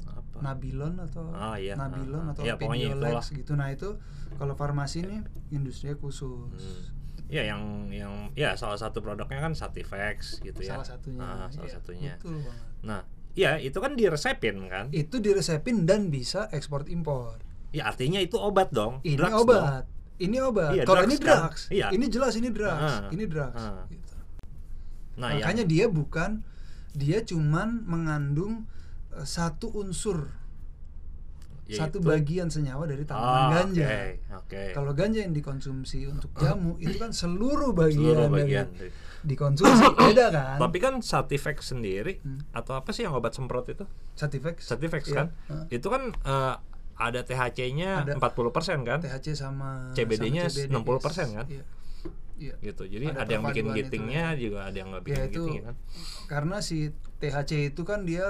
Apa? Nabilon atau Ah, iya. Nabilon Ah, atau Iya, pokoknya Opiniolex itulah. gitu. Nah, itu kalau farmasi ini industrinya khusus. Hmm. Ya yang yang ya salah satu produknya kan Sativex gitu ya. Salah satunya. Ah, salah Iya, satunya. Betul banget. Nah, ya itu kan diresepin kan? Itu diresepin dan bisa ekspor impor. Ya artinya itu obat dong. Ini drugs dong. obat. Ini obat. Iya, kalau drugs ini kan? drugs. Iya. Ini jelas ini drugs. Ah, Ini drugs. ah. gitu. Nah, Makanya yang, dia bukan dia cuman mengandung eh, satu unsur, satu yaitu- bagian senyawa dari tanaman Ah, ganja. Oke, oke. Kalau ganja yang dikonsumsi untuk jamu itu kan seluruh bagian, Seluruh dari bagian. dari- dikonsumsi beda kan? Tapi kan Sativex sendiri Hmm. atau apa sih yang obat semprot itu? Sativex. Sativex Iya. kan? Itu kan eh, ada THC-nya Ada. 40% kan? THC sama CBD-nya CBD, 60% kan? Iya. Iya. Gitu. Jadi Ada ada, yang bikin gitingnya juga ada yang nggak Ya bikin itu gitingnya kan? karena si THC itu kan dia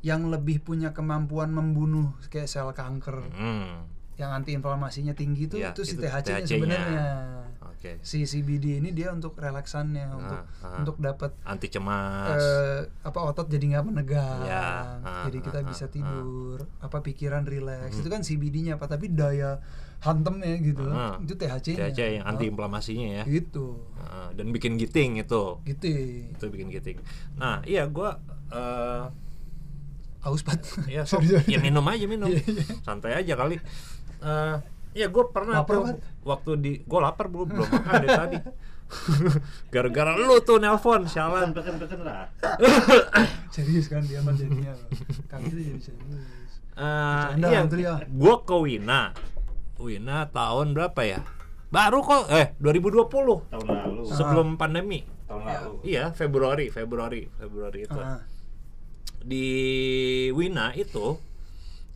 yang lebih punya kemampuan membunuh kayak sel kanker Hmm. yang antiinflamasinya tinggi itu Iya, itu si THC-nya THC-nya. sebenarnya. Oke. Si CBD ini dia untuk relaksannya untuk ah. untuk dapat Anti cemas. eh, apa otot jadi nggak menegang, Ya, ah, jadi kita ah, bisa tidur, apa pikiran rileks itu kan CBD-nya apa tapi daya hantemnya gitu itu THC-nya. THC yang anti inflamasinya ya. Gitu, dan bikin giting itu. gitu. Itu bikin giting. Nah, iya gua eh Aus pat. ya sorry. ya minum aja minum. Iya, iya. Santai aja kali. Eh ya gue pernah Lapar, tuh waktu di gue lapar belum belum makan dari tadi. Gara-gara lu tuh nelpon sialan. pesen-pesen lah serius kan dia mah jadinya. Kami tuh jadi serius. Eh, iya, ya. gue ke Wina. Wina tahun berapa ya? Baru kok eh 2020 tahun lalu sebelum pandemi. tahun lalu Iya, Februari, Februari, Februari itu. Ah, Di Wina itu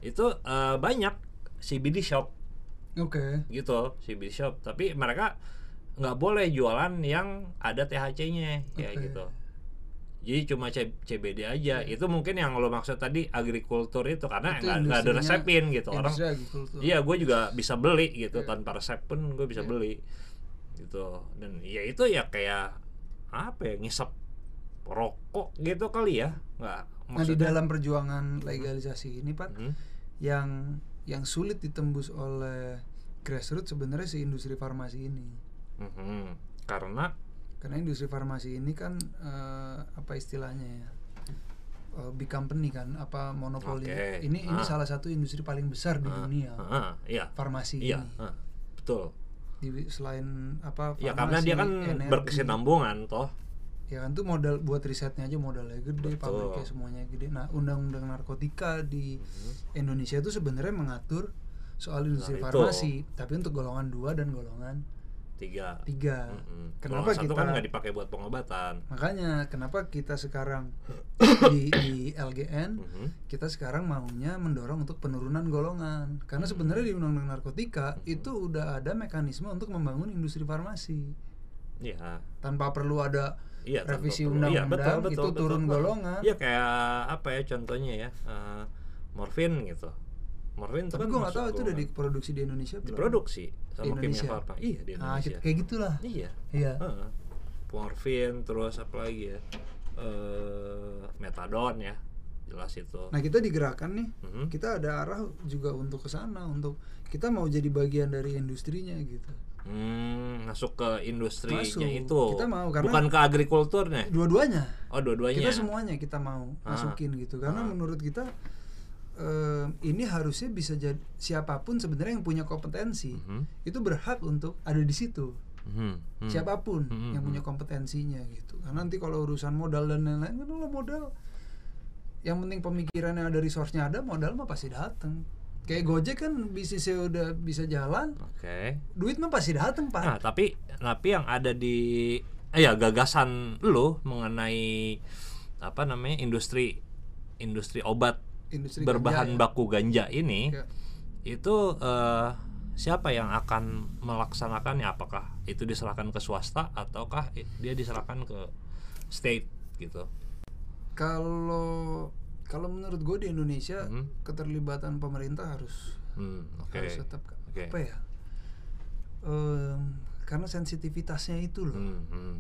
itu eh, banyak CBD shop Oke. gitu, CBD shop. Tapi mereka nggak boleh jualan yang ada THC-nya ya Oke. gitu. Jadi cuma C- CBD aja. Itu mungkin yang lo maksud tadi agrikultur itu karena nggak ada resepin gitu orang. Iya, gue juga bisa beli gitu Iya. tanpa resep pun gue bisa Iya. beli gitu. Dan ya itu ya kayak apa ya ngisep rokok gitu kali ya, nggak? Nah di dalam perjuangan legalisasi ini Pak, Hmm, yang yang sulit ditembus oleh grassroots sebenarnya si industri farmasi ini. mhm. Karena Karena industri farmasi ini kan eh, apa istilahnya ya? Eh, big company kan, apa monopoli. Oke. Ini ini Ah. salah satu industri paling besar di ah, dunia. ah, iya, Farmasi iya, ini. ah, betul. Di, selain apa Ya karena farmasi, dia kan energi, berkesinambungan toh. Ya kan tuh modal buat risetnya aja modalnya gede, Betul. pabriknya semuanya gede. Nah, undang-undang narkotika di Indonesia itu sebenarnya mengatur soal industri Nah, itu. farmasi, tapi untuk golongan 2 dan golongan Tiga. 3. Mhm. Kenapa Golongan kita kan nggak dipakai buat pengobatan. Makanya kenapa kita sekarang di, di LGN Mhm. kita sekarang maunya mendorong untuk penurunan golongan. Karena Hmm. sebenarnya di undang-undang narkotika itu udah ada mekanisme untuk membangun industri farmasi. Iya. Tanpa perlu ada Iya, revisi. Iya, undang-undang betul, itu betul, turun betul. golongan. Iya kayak apa ya contohnya ya eh, morfin gitu. Morfin Tapi kan gue nggak tahu itu udah diproduksi di Indonesia belum? diproduksi Di sama kimia Indonesia. farma. Iya di Nah, Indonesia. gitu- kayak gitulah. Iya. Iya. Heeh. Morfin terus apa lagi ya? Eh metadon ya. Jelas itu. Nah kita digerakkan nih, Mhm. kita ada arah juga untuk ke sana untuk kita mau jadi bagian dari industrinya gitu. Hmm, masuk ke industrinya Masuk. itu. Kita mau, karena- bukan ke agrikulturnya. Dua-duanya. Oh, dua-duanya. Kita semuanya kita mau Ah. masukin gitu karena Ah. menurut kita eh, ini harusnya bisa jadi siapa pun sebenarnya yang punya kompetensi Mhm. itu berhak untuk ada di situ. Mhm. Hmm. Siapa pun Mhm. yang punya kompetensinya gitu. Karena nanti kalau urusan modal dan lain-lain kan lo modal yang penting pemikirannya ada resource-nya ada, modal mah pasti datang. Kayak Gojek kan bisnisnya udah bisa jalan, Oke. duit mah pasti datang, Pak. Nah, tapi tapi yang ada di eh, ya gagasan lu mengenai apa namanya industri industri obat Industri berbahan ganja, ya. baku ganja ini Ya. itu eh, siapa yang akan melaksanakannya? Apakah itu diserahkan ke swasta ataukah dia diserahkan ke state gitu? Kalau kalau menurut gue di Indonesia Mhm. keterlibatan pemerintah harus Hmm, oke. harus tetap Oke. apa ya? Em, karena sensitivitasnya itu loh. Hmm, hmm.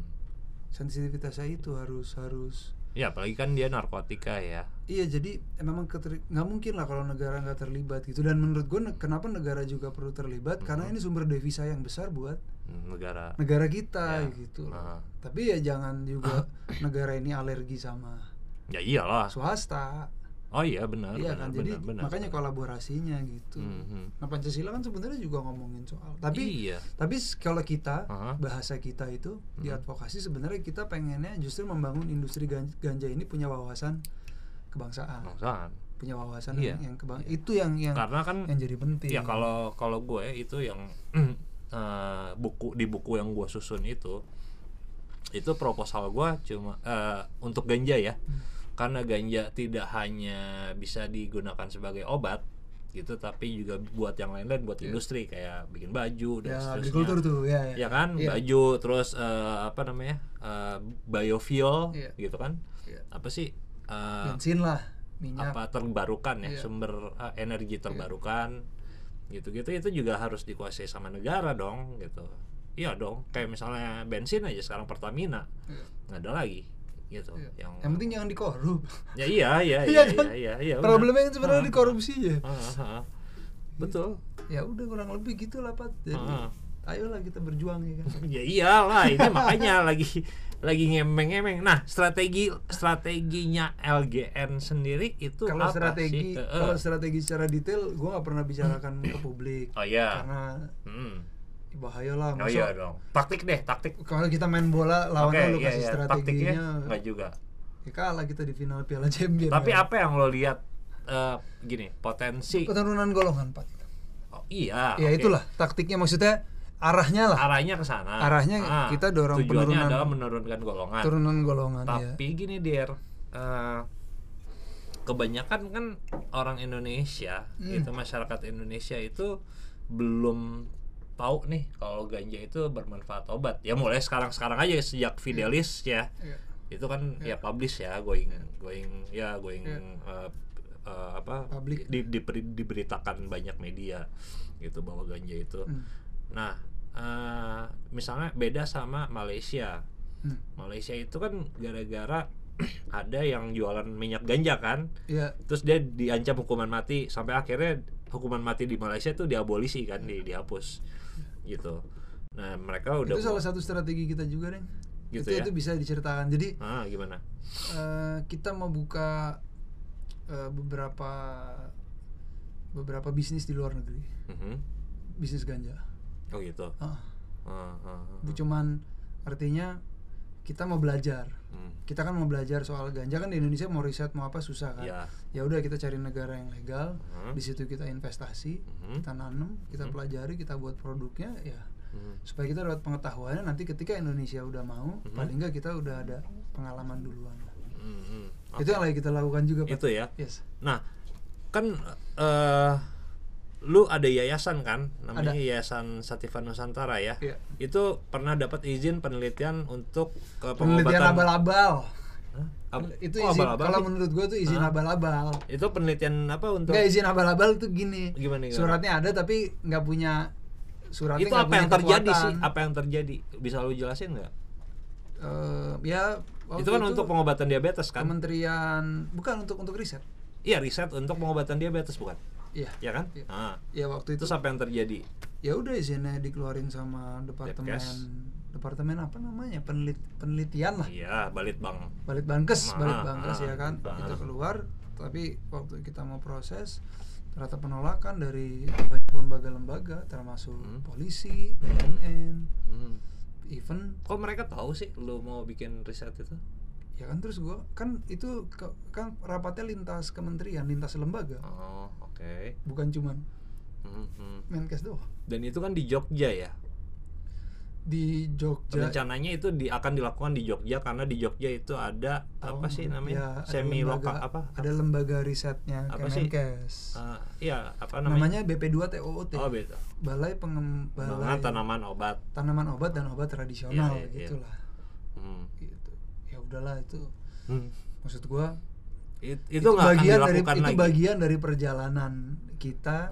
Sensitivitasnya itu harus harus Ya, apalagi kan dia narkotika ya. Iya jadi eh, memang nggak mungkin lah kalau negara nggak terlibat gitu dan menurut gue ne- kenapa negara juga perlu terlibat karena ini sumber devisa yang besar buat Hmm, negara. negara kita Ya. gitu loh. Aha. Tapi ya jangan juga negara ini alergi sama Ya iyalah. swasta. Oh iya benar. iya benar, kan jadi benar, benar, makanya benar. kolaborasinya gitu. Mhm. Nah Pancasila kan sebenarnya juga ngomongin soal. Tapi iya. tapi kalau kita Aha. bahasa kita itu di Mhm. advokasi sebenarnya kita pengennya justru membangun industri gan- ganja ini punya wawasan kebangsaan. Bangsaan. punya wawasan Iya. yang, yang kebang Iya. itu yang yang Karena kan yang jadi penting ya kalau kalau gue itu yang eh, buku di buku yang gue susun itu itu proposal gue cuma eh, untuk ganja ya. Hmm. Karena ganja tidak hanya bisa digunakan sebagai obat gitu tapi juga buat yang lain-lain buat Iya. industri kayak bikin baju dan ya seterusnya. agrikultur tuh ya ya, ya kan Iya. baju terus eh, apa namanya eh, biofuel Iya. gitu kan Iya. apa sih eh, bensin lah minyak apa terbarukan ya Iya. sumber eh, energi terbarukan gitu-gitu itu juga harus dikuasai sama negara dong gitu iya dong kayak misalnya bensin aja sekarang Pertamina Iya. nggak ada lagi gitu Iya. yang yang penting jangan dikorup ya iya iya Iya iya kan? iya iya, iya benar. problemnya kan sebenarnya Ah, di korupsi ya betul ya udah kurang lebih gitulah pak jadi Ah. ayolah kita berjuang ya kan ya iyalah ini makanya lagi lagi ngemeng-ngemeng nah strategi strateginya LGN sendiri itu kalau apa strategi sih? Kalau strategi secara detail gue nggak pernah bicarakan ke publik oh iya karena Hmm. Bahaya lah oh iya dong taktik deh taktik kalau kita main bola lawan Oke, lu iya, kasih iya. strateginya enggak juga. ya kalah kita di final Piala Champions Tapi ya. apa yang lo lihat eh, gini, potensi penurunan golongan pak Oh, iya. ya oke. itulah taktiknya maksudnya arahnya lah Arahnya ke sana. Arahnya Ah, kita dorong tujuannya penurunan- adalah menurunkan golongan. turunan golongan ya Tapi gini, Dir. eh, kebanyakan kan orang Indonesia, Hmm. itu masyarakat Indonesia itu belum tahu nih kalau ganja itu bermanfaat obat ya mulai sekarang sekarang aja sejak Fidelis ya Iya. itu kan ya publish ya going going ya going Iya. uh, uh, apa Public. di, diberi- diberitakan banyak media gitu bahwa ganja itu Hmm. nah uh, misalnya beda sama Malaysia Hmm. Malaysia itu kan gara-gara ada yang jualan minyak ganja kan Iya. terus dia diancam hukuman mati sampai akhirnya hukuman mati di Malaysia itu diabolisi kan di dihapus gitu nah mereka udah itu salah satu strategi kita juga, Deng. Gitu itu ya? itu bisa diceritakan. Jadi ah gimana eh, kita mau buka eh, beberapa beberapa bisnis di luar negeri, Mhm. bisnis ganja. oh gitu Ah, Ah, ah, ah. bu- cuman artinya kita mau belajar. Hmm. Kita kan mau belajar soal ganja kan di Indonesia mau riset mau apa susah kan. Ya. Ya udah kita cari negara yang legal. Hmm. Di situ kita investasi, Mhm. kita nanam, kita Hmm. pelajari, kita buat produknya ya Hmm. supaya kita dapat pengetahuannya nanti ketika Indonesia udah mau Mhm. paling nggak kita udah ada pengalaman duluan Hmm, hmm. itu yang lagi kita lakukan juga Pak. Itu ya. yes Nah, kan eh lu ada yayasan kan, namanya Ada. Yayasan Sativa Nusantara ya. Iya. Itu pernah dapat izin penelitian untuk ke penelitian pengobatan abal-abal Hah? Ab- itu kok izin abal-abal kalau sih? menurut gue tuh izin abal-abal Itu penelitian apa untuk nggak izin abal-abal tuh gini Gimana, gimana? suratnya ada tapi nggak punya suratnya itu apa yang terjadi kekuatan. sih? Apa yang terjadi? Bisa lu jelasin nggak? Eh, ya itu kan untuk pengobatan diabetes kan? kementerian bukan untuk untuk riset Iya, riset untuk pengobatan diabetes bukan? Iya Ya kan? Iya. Ah. ya waktu itu apa yang terjadi? ya udah izinnya dikeluarin sama departemen Depkes. departemen apa namanya penelit penelitian lah Iya, Balitbang. balit bankes Ah, balit bankes ah, ya kan ah. itu keluar tapi waktu kita mau proses ternyata penolakan dari banyak lembaga-lembaga termasuk Hmm. polisi BNN Hmm. even Kok mereka tahu sih lu mau bikin riset itu? Ya kan terus gua kan itu ke- kan rapatnya lintas kementerian lintas lembaga Oh, oke. bukan cuman Hmm, hmm. Menkes doang Dan itu kan di Jogja ya. di Jogja Rencananya itu di, akan dilakukan di Jogja karena di Jogja itu ada Oh, apa sih ya, namanya? ada Semi lokal apa? ada lembaga risetnya Apa sih? Kemenkes Eh, iya, apa namanya? namanya BP2 TOOT Oh, beda. Balai Pengem Pengembangan Balai tanaman obat. Tanaman Obat dan Obat Tradisional Iya, iya, iya. gitulah Hmm. Udahlah itu Hmm. maksud gua It- itu akan bagian dari itu lagi. bagian dari perjalanan kita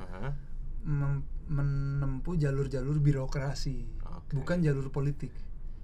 mem- menempuh jalur-jalur birokrasi Oke. bukan jalur politik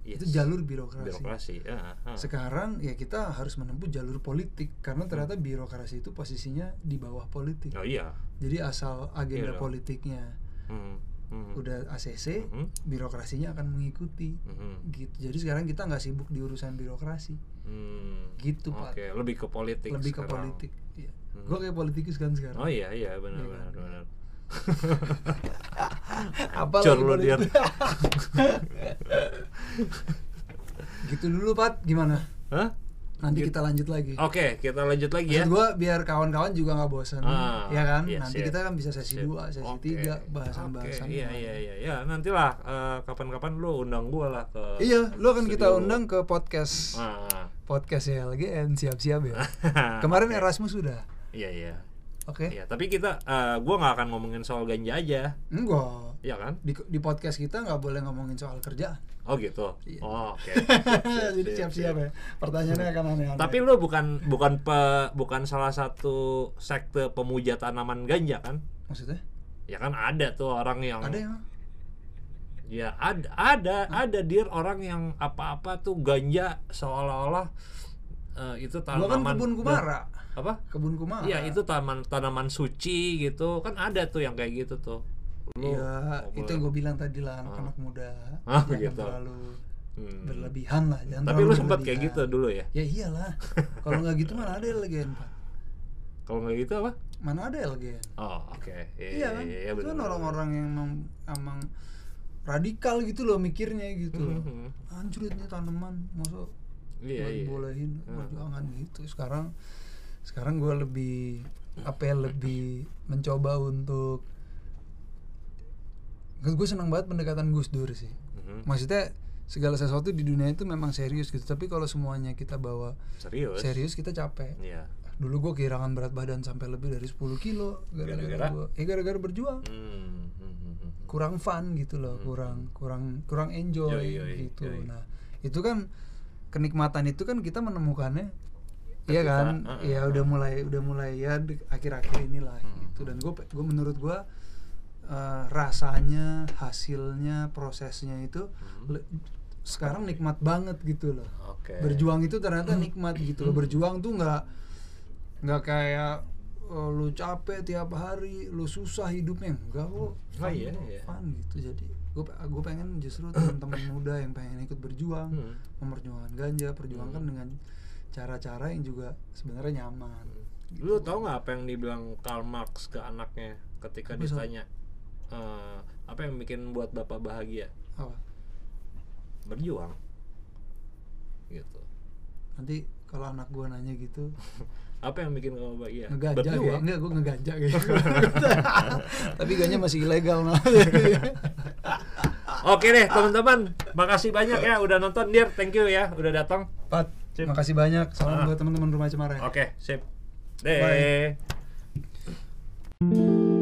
Yes. itu jalur birokrasi, birokrasi. Ah. sekarang ya kita harus menempuh jalur politik karena ternyata birokrasi itu posisinya di bawah politik Oh iya. jadi asal agenda dong. politiknya Hmm. Hmm. udah ACC Mhm. birokrasinya akan mengikuti Mhm. gitu jadi sekarang kita nggak sibuk di urusan birokrasi Hmm. Gitu, Pak. Oke, lebih ke politik. lebih ke sekarang. politik iya. Hmm. gue kayak politikus kan sekarang Oh iya iya benar Iya benar kan? benar. Apa lu? Dir. gitu dulu Pat gimana Hah? Nanti Gitu. kita lanjut lagi Oke, kita lanjut lagi ya. Maksud gue biar kawan-kawan juga nggak bosan Ah, ya kan iya, nanti siap. kita kan bisa sesi dua sesi tiga bahasan-bahasan Oke, iya yang iya lain. iya ya nantilah eh, kapan-kapan lu undang gua lah ke iya lo kan kita undang ke podcast Ah. podcast ya LGN siap-siap ya kemarin Erasmus sudah Iya iya. oke Iya, tapi kita eh, gua nggak akan ngomongin soal ganja aja. enggak Iya kan? di, di podcast kita nggak boleh ngomongin soal kerjaan Oh gitu. Iya. Oh, oke. jadi siap-siap ya pertanyaannya akan aneh-aneh Tapi lu bukan bukan pe, bukan salah satu sekte pemuja tanaman ganja kan? maksudnya Ya kan ada tuh orang yang ada yang Ya ada ada ada dir orang yang apa-apa tuh ganja seolah-olah eh, itu kan tanaman kebun kumara apa? kebun kumara Iya itu tanaman tanaman suci gitu kan ada tuh yang kayak gitu tuh. Lu Iya, nggak itu yang gue bilang tadi lah anak-anak muda Ah, jangan begitu. terlalu Hmm. berlebihan lah, jangan Tapi lu sempat kayak gitu dulu ya? Ya iyalah, kalau nggak gitu mana ada LGN Pak? Kalau nggak gitu apa? Mana ada LGN? Oh oke. Iya Iya kan, iya, iya, itu kan orang-orang yang emang, emang radikal gitu loh mikirnya gitu. loh. Mhm. Anjrit nih tanaman, masuk Iya, nggak iya. dibolehin, Hmm. jangan gitu. Sekarang, sekarang gue lebih apa ya lebih mencoba untuk gue senang banget pendekatan Gus Dur sih Mhm. maksudnya segala sesuatu di dunia itu memang serius gitu tapi kalau semuanya kita bawa Serius? serius kita capek Iya. dulu gue kehilangan berat badan sampai lebih dari 10 kilo gara-gara Gara-gara? gua- ya gara-gara berjuang Hmm, hmm, hmm, hmm. kurang fun gitu loh kurang kurang kurang enjoy. Yoi, yoi, gitu yoi. nah itu kan kenikmatan itu kan kita menemukannya Iya kan, uh, uh, ya udah mulai udah mulai ya akhir-akhir inilah gitu dan gue gue menurut gue eh, rasanya hasilnya prosesnya itu Hmm. sekarang nikmat banget gitu loh Oke. berjuang itu ternyata nikmat gitu loh berjuang tuh nggak nggak kayak oh, lu capek tiap hari lu susah hidupnya enggak kok Oh, iya, kok, iya. fun gitu jadi gue gue pengen justru teman-teman muda yang pengen ikut berjuang Hmm. memperjuangkan ganja perjuangkan dengan cara-cara yang juga sebenarnya nyaman Lu tau nggak apa yang dibilang Karl Marx ke anaknya ketika Sob? ditanya eh, apa yang bikin buat bapak bahagia? apa Berjuang. Gitu. nanti kalau anak gue nanya gitu Apa yang bikin kamu bahagia? ngeganja kayak Berjuang. enggak gue ngeganja kayak tapi ganja masih ilegal malah Oke deh teman-teman, makasih banyak ya udah nonton Dir, thank you ya udah datang. Pat, Sip. makasih banyak. Salam Ah. buat teman-teman rumah Cemara. Oke, sip. Bye. Deh.